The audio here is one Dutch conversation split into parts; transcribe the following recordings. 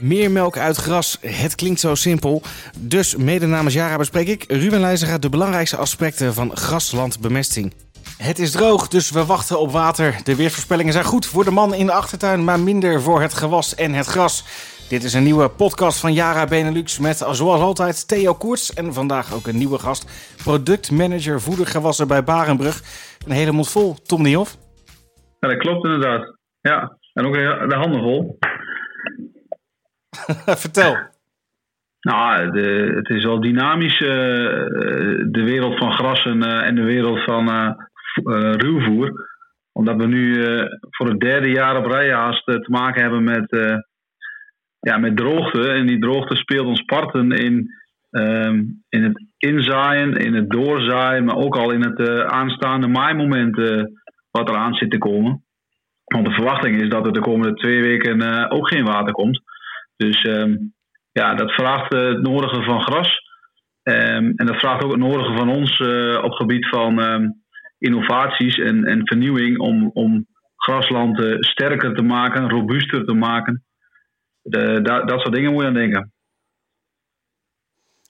Meer melk uit gras, het klinkt zo simpel. Dus mede namens Jara bespreek ik, Ruben Leijzega, de belangrijkste aspecten van graslandbemesting. Het is droog, dus we wachten op water. De weervoorspellingen zijn goed voor de man in de achtertuin, maar minder voor het gewas en het gras. Dit is een nieuwe podcast van Jara Benelux met zoals altijd Theo Koerts en vandaag ook een nieuwe gast, productmanager voedergewassen bij Barenbrug. Een hele mond vol, Tom Niehoff. Ja, dat klopt inderdaad. Ja, en ook de handen vol. Vertel. Nou, het is wel dynamisch, uh, de wereld van gras en, uh, en de wereld van uh, ruwvoer. Omdat we nu voor het derde jaar op rij haast te maken hebben met, ja, met droogte. En die droogte speelt ons parten in, um, in het inzaaien, in het doorzaaien, maar ook al in het aanstaande maaimoment wat eraan zit te komen. Want de verwachting is dat er de komende twee weken ook geen water komt. Dus um, ja, dat vraagt uh, het nodige van gras. Um, en dat vraagt ook het nodige van ons uh, op gebied van um, innovaties en, en vernieuwing om, om grasland sterker te maken, robuuster te maken. De, da, dat soort dingen moet je aan denken.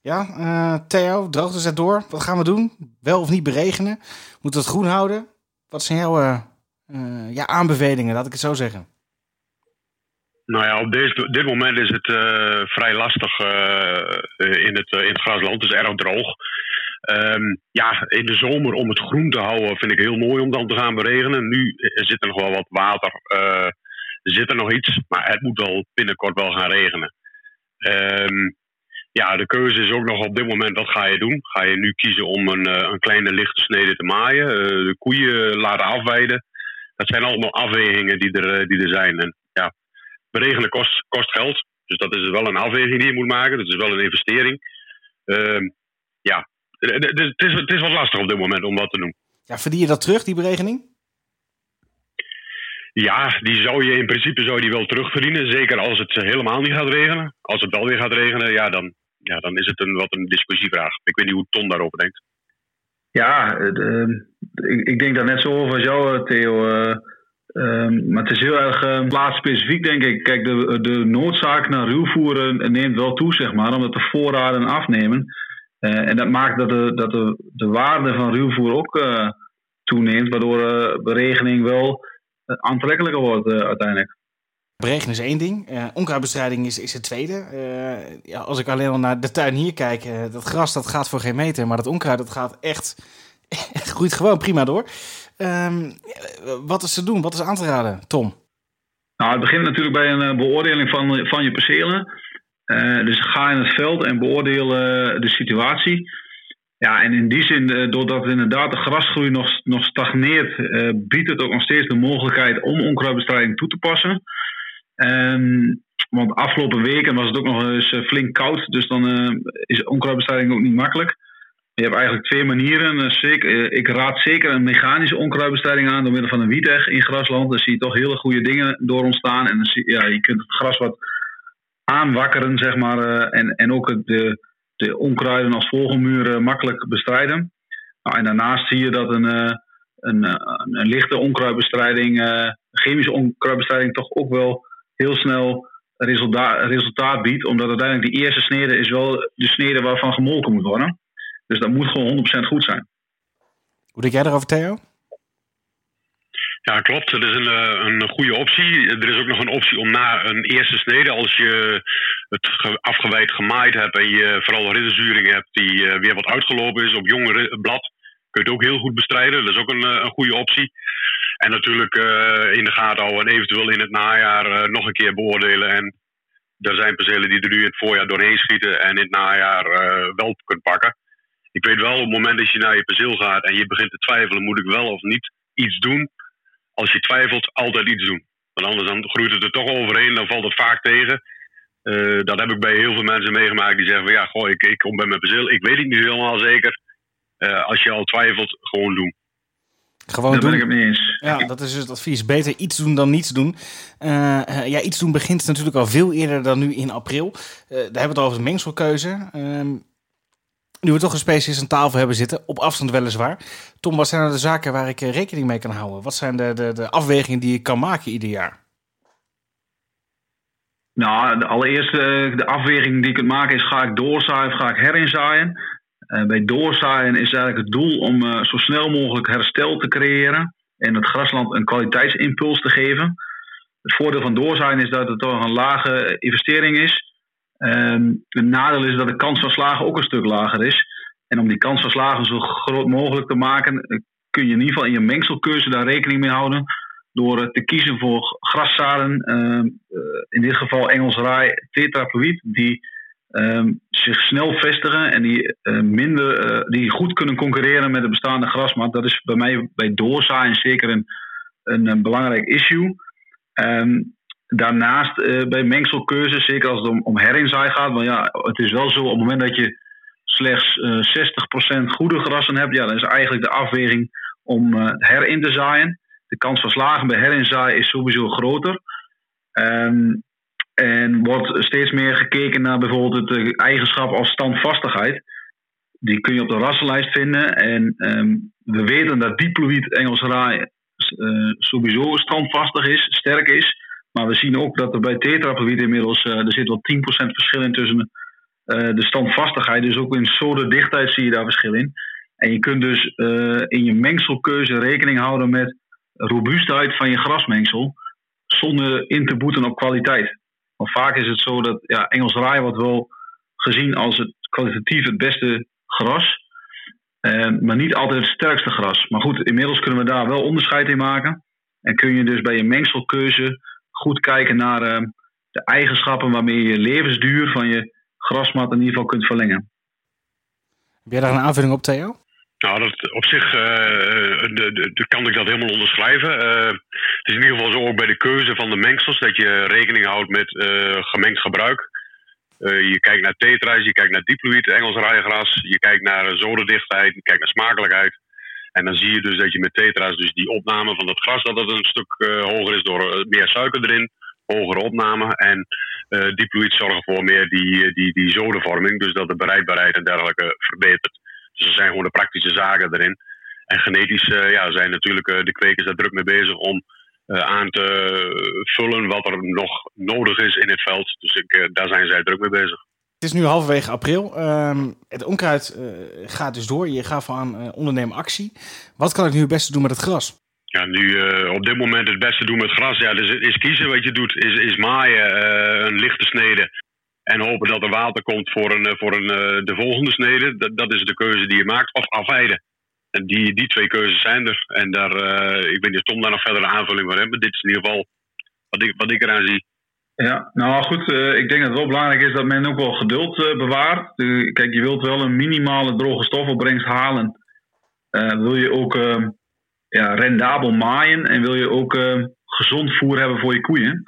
Ja, uh, Theo, droogte zet door. Wat gaan we doen? Wel of niet beregenen? Moeten we het groen houden? Wat zijn jouw ja, aanbevelingen, laat ik het zo zeggen? Nou ja, op dit moment is het uh, vrij lastig uh, in, het, uh, in het grasland. Het is erg droog. Um, ja, in de zomer om het groen te houden vind ik heel mooi om dan te gaan beregenen. Nu zit er nog wel wat water. er zit er nog iets, maar het moet wel binnenkort wel gaan regenen. Um, ja, de keuze is ook nog op dit moment, wat ga je doen? Ga je nu kiezen om een, een kleine lichte snede te maaien? de koeien laten afweiden? Dat zijn allemaal afwegingen die er, die er zijn. En ja, beregenen kost, kost geld. Dus dat is wel een afweging die je moet maken. Dat is wel een investering. Uh, ja, het is, het is wat lastig op dit moment om dat te doen. Ja, verdien je dat terug, die beregening? Ja, die zou je in principe zou die wel terugverdienen. Zeker als het helemaal niet gaat regenen. Als het wel weer gaat regenen, ja, dan, ja, dan is het een, wat een discussievraag. Ik weet niet hoe Ton daarover denkt. Ja, uh, ik, ik, denk daar net zo over als jou, Theo. Uh, Um, maar het is heel erg uh, plaatsspecifiek, denk ik. Kijk, de, de noodzaak naar ruwvoeren neemt wel toe, zeg maar, omdat de voorraden afnemen. Uh, en dat maakt dat de, dat de, de waarde van ruwvoer ook uh, toeneemt, waardoor beregening wel aantrekkelijker wordt uiteindelijk. Beregenen is één ding, onkruidbestrijding is, is het tweede. ja, als ik alleen al naar de tuin hier kijk, dat gras dat gaat voor geen meter, maar dat onkruid dat gaat echt, groeit gewoon prima door. Um, wat is te doen? Wat is aan te raden, Tom? Nou, het begint natuurlijk bij een beoordeling van, van je percelen. Uh, dus ga in het veld en beoordeel uh, de situatie. Ja, en in die zin, doordat inderdaad de grasgroei nog, nog stagneert, biedt het ook nog steeds de mogelijkheid om onkruidbestrijding toe te passen. Um, want afgelopen weken was het ook nog eens flink koud, dus dan is onkruidbestrijding ook niet makkelijk. Je hebt eigenlijk twee manieren. Eh, eh, ik raad zeker een mechanische onkruidbestrijding aan door middel van een wieteg in grasland. Daar zie je toch hele goede dingen door ontstaan. En ja, je kunt het gras wat aanwakkeren, zeg maar. Eh, en, en ook de, de onkruiden als vogelmuren makkelijk bestrijden. Nou, en daarnaast zie je dat een, een, een, een lichte onkruidbestrijding, chemische onkruidbestrijding, toch ook wel heel snel resultaat, resultaat biedt. Omdat uiteindelijk die eerste snede is wel de snede waarvan gemolken moet worden. Dus dat moet gewoon 100% goed zijn. Hoe denk jij erover, Theo? Ja, klopt. Dat is een, eh, een goede optie. Er is ook nog een optie om na een eerste snede, als je het afgewijd gemaaid hebt en je vooral ridderzuring hebt die eh, weer wat uitgelopen is op jonge blad, kun je het ook heel goed bestrijden. Dat is ook een, eh, een goede optie. En natuurlijk in de gaten houden en eventueel in het najaar nog een keer beoordelen. En er zijn percelen die er nu in het voorjaar doorheen schieten en in het najaar wel kunt pakken ik weet wel, op het moment dat je naar je perceel gaat en je begint te twijfelen, moet ik wel of niet iets doen. Als je twijfelt, altijd iets doen. Want anders dan groeit het er toch overheen, dan valt het vaak tegen. Uh, dat heb ik bij heel veel mensen meegemaakt die zeggen van ja, goh, ik, ik kom bij mijn perceel. Ik weet het niet helemaal zeker. Uh, als je al twijfelt, gewoon doen. Gewoon Daar doen. ben ik het mee eens. Ja, dat is dus het advies. Beter iets doen dan niets doen. Uh, ja, iets doen begint natuurlijk al veel eerder dan nu in april. daar hebben we het over de mengselkeuze. Ehm, nu we toch een specialist aan tafel hebben zitten, op afstand weliswaar. Tom, wat zijn nou de zaken waar ik rekening mee kan houden? Wat zijn de, de, de afwegingen die ik kan maken ieder jaar? Nou, de allereerst de afweging die ik kunt maken is: ga ik doorzaaien of ga ik herinzaaien? bij doorzaaien is eigenlijk het doel om zo snel mogelijk herstel te creëren en het grasland een kwaliteitsimpuls te geven. Het voordeel van doorzaaien is dat het toch een lage investering is. Um, het nadeel is dat de kans van slagen ook een stuk lager is. En om die kans van slagen zo groot mogelijk te maken, eh, kun je in ieder geval in je mengselkeuze daar rekening mee houden. Door eh, te kiezen voor graszaden, ehm, eh, in dit geval Engels raai tetraploïd, die ehm, zich snel vestigen en die, minder, die goed kunnen concurreren met de bestaande grasmat. Dat is bij mij bij doorzaaien zeker een, een, belangrijk issue. Daarnaast uh, bij mengselkeuze, zeker als het om, herinzaai gaat. Want ja, het is wel zo, op het moment dat je slechts uh, eh, 60% goede grassen hebt, ja, dan is eigenlijk de afweging om uh, herin te zaaien. De kans van slagen bij herinzaai is sowieso groter. Um, en wordt steeds meer gekeken naar bijvoorbeeld het eigenschap als standvastigheid. Die kun je op de rassenlijst vinden. En um, we weten dat diploïd Engels raai sowieso standvastig is, sterk is. Maar we zien ook dat er bij tetraploïd inmiddels, uh, er zit wel 10% verschil in tussen uh, de standvastigheid. Dus ook in dichtheid zie je daar verschil in. En je kunt dus in je mengselkeuze rekening houden met robuustheid van je grasmengsel. Zonder in te boeten op kwaliteit. Want vaak is het zo dat ja, Engels raai wordt wel gezien als het kwalitatief het beste gras. Maar niet altijd het sterkste gras. Maar goed, inmiddels kunnen we daar wel onderscheid in maken. En kun je dus bij je mengselkeuze goed kijken naar uh, de eigenschappen waarmee je levensduur van je grasmat in ieder geval kunt verlengen. Heb jij daar een aanvulling op, Theo? Nou, dat, op zich uh, de, de, kan ik dat helemaal onderschrijven. het is in ieder geval zo ook bij de keuze van de mengsels dat je rekening houdt met gemengd gebruik. Uh, je kijkt naar tetra's, je kijkt naar diploïd, Engels rijgras, je kijkt naar zodendichtheid, je kijkt naar smakelijkheid. En dan zie je dus dat je met tetra's, dus die opname van dat gras, dat het een stuk uh, hoger is door uh, meer suiker erin, hogere opname. En uh, diploïd zorgt voor meer die, die, die zodenvorming, dus dat de bereidbaarheid en dergelijke verbetert. Dus er zijn gewoon de praktische zaken erin. En genetisch ja, zijn natuurlijk de kwekers daar druk mee bezig om aan te vullen wat er nog nodig is in het veld. Dus ik, daar zijn zij druk mee bezig. Het is nu halverwege april. Um, het onkruid uh, gaat dus door. Je gaat van ondernemen actie. Wat kan ik nu het beste doen met het gras? Ja, nu op dit moment het beste doen met gras. Ja, dus is kiezen wat je doet. Is, is maaien, een lichte snede. En hopen dat er water komt voor, een, voor een, de volgende snede. Dat, dat is de keuze die je maakt. Of afheiden. En die, die twee keuzes zijn er. En daar, uh, ik weet niet of Tom daar nog verder een aanvulling van. Maar dit is in ieder geval wat ik, wat ik eraan zie. Ja, nou goed, uh, ik denk dat het wel belangrijk is dat men ook wel geduld uh, bewaart. kijk, je wilt wel een minimale droge stofopbrengst halen. wil je ook ja, rendabel maaien en wil je ook gezond voer hebben voor je koeien.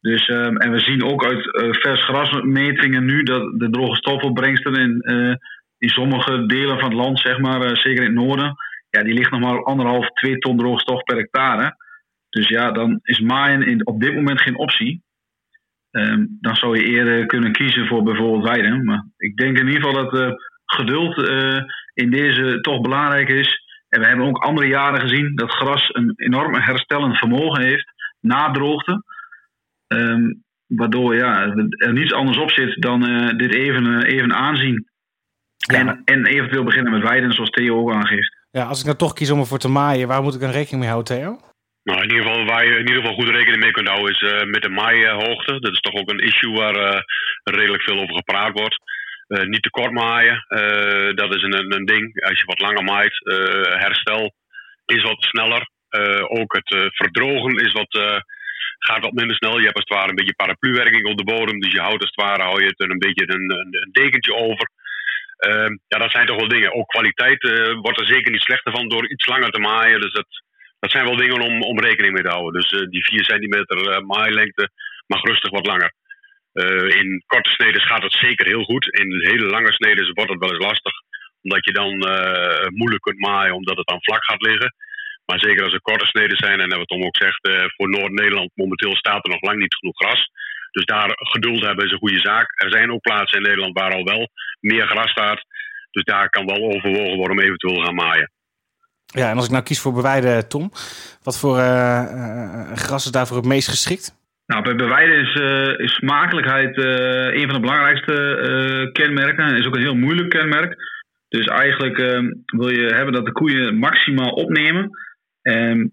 Dus, en we zien ook uit vers grasmetingen nu dat de droge stofopbrengsten in in sommige delen van het land, zeg maar, zeker in het noorden, ja, die ligt nog maar anderhalf, twee ton droogstof per hectare. Dus ja, dan is maaien in, op dit moment geen optie. Um, dan zou je eerder kunnen kiezen voor bijvoorbeeld weiden. Maar ik denk in ieder geval dat uh, geduld uh, in deze toch belangrijk is. En we hebben ook andere jaren gezien dat gras een enorm herstellend vermogen heeft na droogte. Um, waardoor ja, er niets anders op zit dan uh, dit even, even aanzien. En, en eventueel beginnen met weiden, zoals Theo ook aangeeft. Ja, als ik nou toch kies om ervoor te maaien, waar moet ik dan rekening mee houden, Theo? Nou, in ieder geval waar je in ieder geval goed rekening mee kunt houden is uh, met de maaihoogte. Dat is toch ook een issue waar uh, redelijk veel over gepraat wordt. Uh, niet te kort maaien, dat is een, een ding. Als je wat langer maait, herstel is wat sneller. ook het verdrogen is wat, gaat wat minder snel. Je hebt als het ware een beetje parapluwerking op de bodem. Dus je houdt als het ware hou je het een beetje een, een, dekentje over. Ehm, ja, dat zijn toch wel dingen. Ook kwaliteit wordt er zeker niet slechter van door iets langer te maaien. Dus dat, dat zijn wel dingen om, om rekening mee te houden. Dus uh, die 4 centimeter uh, maailengte mag rustig wat langer. in korte sneden gaat het zeker heel goed. In hele lange sneden wordt het wel eens lastig. Omdat je dan moeilijk kunt maaien, omdat het dan vlak gaat liggen. Maar zeker als er korte sneden zijn, en wat Tom ook zegt, voor Noord-Nederland momenteel staat er nog lang niet genoeg gras. Dus daar geduld hebben is een goede zaak. Er zijn ook plaatsen in Nederland waar al wel meer gras staat. Dus daar kan wel overwogen worden om eventueel gaan maaien. Ja, en als ik nou kies voor beweiden, Tom, wat voor uh, gras is daarvoor het meest geschikt? Nou, bij bewijden is, uh, is smakelijkheid een van de belangrijkste kenmerken. En is ook een heel moeilijk kenmerk. Dus eigenlijk ehm, wil je hebben dat de koeien maximaal opnemen. En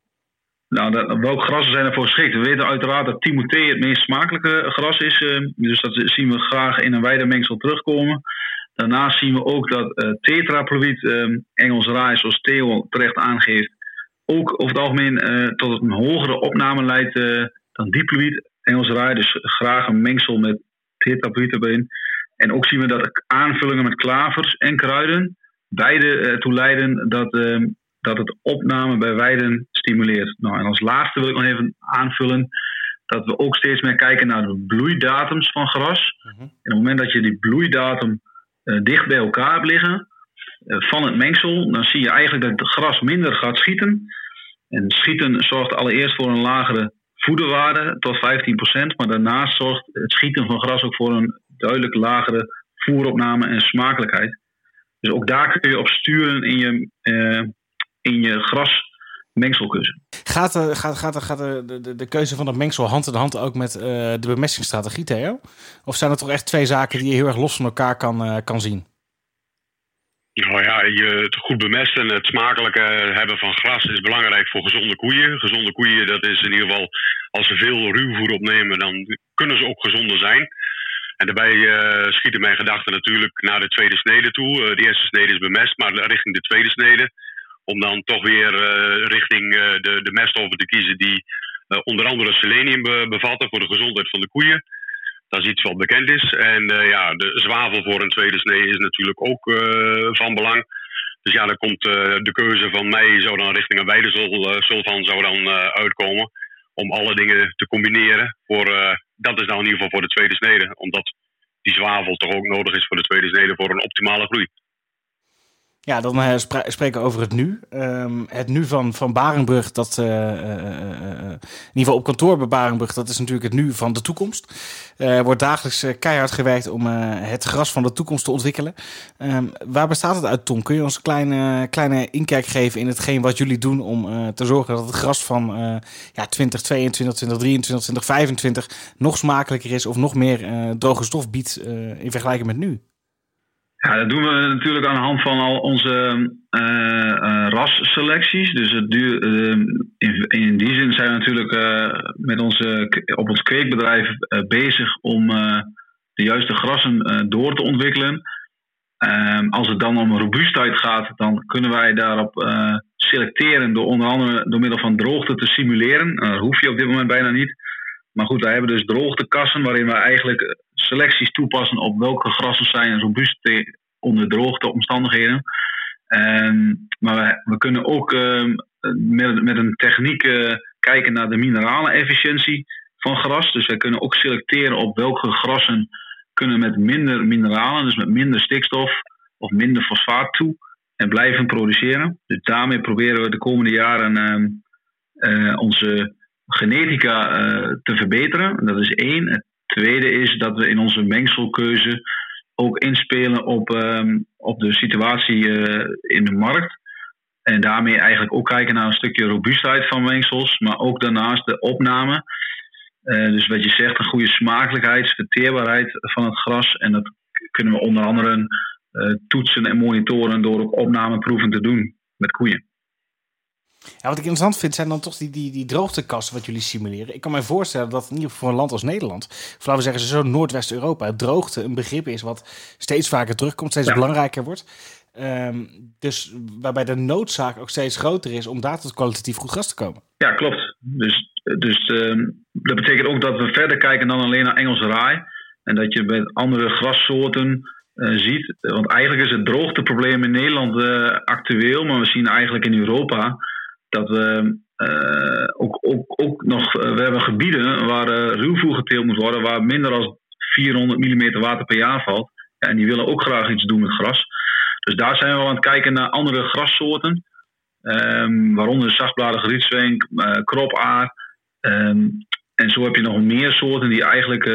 nou, dat, welke grassen zijn ervoor geschikt? We weten uiteraard dat Timothée het meest smakelijke gras is. Ehm, dus dat zien we graag in een weidemengsel terugkomen. Daarnaast zien we ook dat uh, tetraploïd, uh, Engels raai, zoals Theo terecht aangeeft, ook over het algemeen tot een hogere opname leidt dan diploïd, Engels raai, dus graag een mengsel met tetraploïd erin. En ook zien we dat aanvullingen met klavers en kruiden beide ertoe leiden dat, uh, dat het opname bij weiden stimuleert. Nou, en als laatste wil ik nog even aanvullen dat we ook steeds meer kijken naar de bloeidatums van gras. Mhm. En op het moment dat je die bloeidatum dicht bij elkaar liggen uh, van het mengsel, dan zie je eigenlijk dat het gras minder gaat schieten. En schieten zorgt allereerst voor een lagere voederwaarde tot 15%, maar daarnaast zorgt het schieten van gras ook voor een duidelijk lagere voeropname en smakelijkheid. Dus ook daar kun je op sturen in je, uh, in je grasmengselkeuze. Gaat, de, gaat, gaat, gaat de, de, de keuze van het mengsel hand in hand ook met uh, de bemestingsstrategie, Theo? Of zijn er toch echt twee zaken die je heel erg los van elkaar kan, uh, kan zien? Nou ja, je, het goed bemesten en het smakelijke hebben van gras is belangrijk voor gezonde koeien. Gezonde koeien, dat is in ieder geval, als ze veel ruwvoer opnemen, dan kunnen ze ook gezonder zijn. En daarbij uh, schieten mijn gedachten natuurlijk naar de tweede snede toe. Uh, de eerste snede is bemest, maar richting de tweede snede. Om dan toch weer uh, richting de, de meststoffen te kiezen die onder andere selenium bevatten voor de gezondheid van de koeien. Dat is iets wat bekend is. En ja, de zwavel voor een tweede snede is natuurlijk ook van belang. Dus ja, dan komt de keuze van mij zou dan richting een weidesulfan zou dan uitkomen om alle dingen te combineren. Voor, dat is nou in ieder geval voor de tweede snede. Omdat die zwavel toch ook nodig is voor de tweede snede voor een optimale groei. Ja, dan uh, spreken we over het nu. Um, het nu van, van Barenbrug, dat uh, in ieder geval op kantoor bij Barenbrug, dat is natuurlijk het nu van de toekomst. Wordt dagelijks keihard gewerkt om het gras van de toekomst te ontwikkelen. Um, waar bestaat het uit, Tom? Kun je ons een kleine, kleine inkijk geven in hetgeen wat jullie doen om te zorgen dat het gras van ja, 2022, 2023, 2025 nog smakelijker is of nog meer droge stof biedt in vergelijking met nu? Ja, dat doen we natuurlijk aan de hand van al onze uh, rasselecties. Dus het duur, in, in, die zin zijn we natuurlijk met onze, op ons kweekbedrijf bezig om de juiste grassen door te ontwikkelen. Ehm, als het dan om robuustheid gaat, dan kunnen wij daarop selecteren door onder andere door middel van droogte te simuleren. dat hoef je op dit moment bijna niet. Maar goed, wij hebben dus droogtekassen waarin we eigenlijk selecties toepassen op welke grassen zijn robuust onder droogteomstandigheden. Um, maar we, kunnen ook uh, met, met een techniek uh, kijken naar de mineralenefficiëntie van gras. Dus we kunnen ook selecteren op welke grassen kunnen met minder mineralen, dus met minder stikstof of minder fosfaat toe en blijven produceren. Dus daarmee proberen we de komende jaren uh, onze genetica te verbeteren. Dat is één. Het tweede is dat we in onze mengselkeuze ook inspelen op, um, op de situatie uh, in de markt. En daarmee eigenlijk ook kijken naar een stukje robuustheid van mengsels, maar ook daarnaast de opname. Uh, dus wat je zegt, een goede smakelijkheid, verteerbaarheid van het gras. En dat kunnen we onder andere uh, toetsen en monitoren door ook opnameproeven te doen met koeien. Ja, wat ik interessant vind zijn dan toch die, die, die droogtekassen wat jullie simuleren. Ik kan me voorstellen dat in ieder geval voor een land als Nederland, of laten we zeggen zo Noordwest-Europa, droogte een begrip is wat steeds vaker terugkomt, steeds belangrijker wordt. Um, dus waarbij de noodzaak ook steeds groter is om daar tot kwalitatief goed gras te komen. Ja, klopt. Dus, dus uh, dat betekent ook dat we verder kijken dan alleen naar Engelse raai. En dat je met andere grassoorten uh, ziet. Want eigenlijk is het droogteprobleem in Nederland uh, actueel, maar we zien eigenlijk in Europa dat we uh, ook, ook, ook nog, uh, we hebben gebieden waar uh, ruwvoer geteeld moet worden, waar minder dan 400 mm water per jaar valt. Ja, en die willen ook graag iets doen met gras. Dus daar zijn we aan het kijken naar andere grassoorten. Um, waaronder zachtbladige rietzwenk, kropaar. Um, en zo heb je nog meer soorten die eigenlijk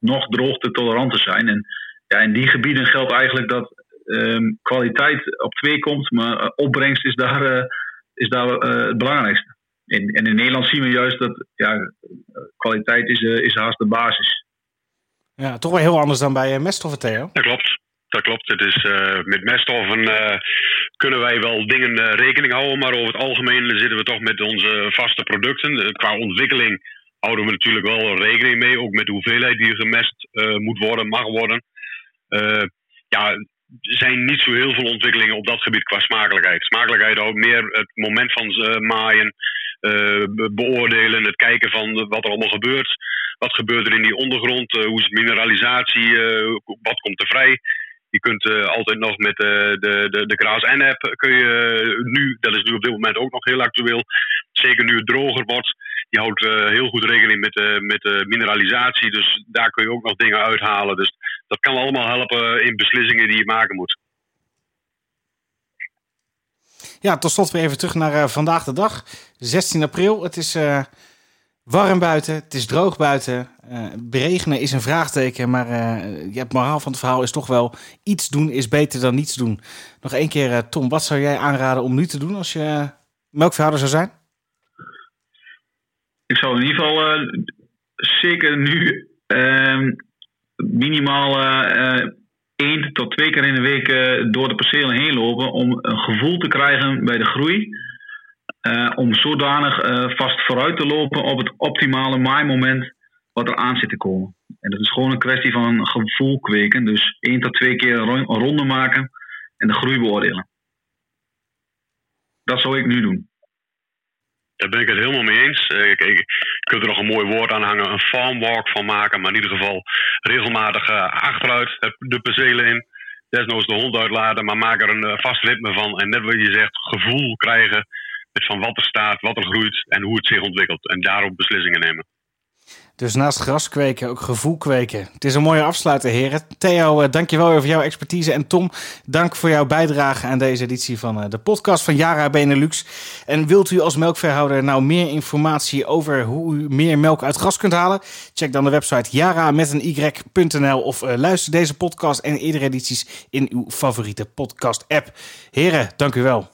nog droogte toleranter zijn. En ja, in die gebieden geldt eigenlijk dat um, kwaliteit op twee komt, maar opbrengst is daar is daar uh, het belangrijkste. En, en, in Nederland zien we juist dat ja, kwaliteit is, is haast de basis. Ja, toch wel heel anders dan bij meststoffen, Theo. Dat klopt. Dat klopt. Het is, met meststoffen kunnen wij wel dingen rekening houden, maar over het algemeen zitten we toch met onze vaste producten. qua ontwikkeling houden we natuurlijk wel rekening mee, ook met de hoeveelheid die gemest moet worden, mag worden. ja, zijn niet zo heel veel ontwikkelingen op dat gebied qua smakelijkheid. Smakelijkheid houdt meer het moment van uh, maaien, uh, beoordelen, het kijken van wat er allemaal gebeurt. Wat gebeurt er in die ondergrond? Hoe is mineralisatie? wat komt er vrij? Je kunt altijd nog met de, de, de Kraas N-app kun je nu, dat is nu op dit moment ook nog heel actueel, zeker nu het droger wordt. Je houdt heel goed rekening met, met mineralisatie, dus daar kun je ook nog dingen uithalen. Dus dat kan allemaal helpen in beslissingen die je maken moet. Ja, tot slot weer even terug naar vandaag de dag. 16 april. Het is warm buiten. Het is droog buiten. Uh, beregenen is een vraagteken. Maar je het moraal van het verhaal is toch wel... iets doen is beter dan niets doen. Nog één keer, Tom. Wat zou jij aanraden om nu te doen als je melkveehouder zou zijn? Ik zou in ieder geval zeker nu ehm, minimaal uh, één tot twee keer in de week uh, door de percelen heen lopen om een gevoel te krijgen bij de groei. Uh, om zodanig vast vooruit te lopen op het optimale maaimoment wat er aan zit te komen. En dat is gewoon een kwestie van gevoel kweken. Dus één tot twee keer een ronde maken en de groei beoordelen. Dat zou ik nu doen. Daar ben ik het helemaal mee eens. Eh, ik, ik, je kunt er nog een mooi woord aan hangen, een farmwalk van maken. Maar in ieder geval regelmatig achteruit de percelen in. Desnoods de hond uitlaten, maar maak er een vast ritme van. En net wat je zegt, gevoel krijgen met van wat er staat, wat er groeit en hoe het zich ontwikkelt. En daarop beslissingen nemen. Dus naast gras kweken ook gevoel kweken. Het is een mooie afsluiter, heren. Theo, uh, dankjewel voor jouw expertise. En Tom, dank voor jouw bijdrage aan deze editie van uh, de podcast van Yara Benelux. En wilt u als melkveehouder nou meer informatie over hoe u meer melk uit gras kunt halen? Check dan de website yara met een y.nl of uh, luister deze podcast en eerdere edities in uw favoriete podcast app. Heren, dank u wel.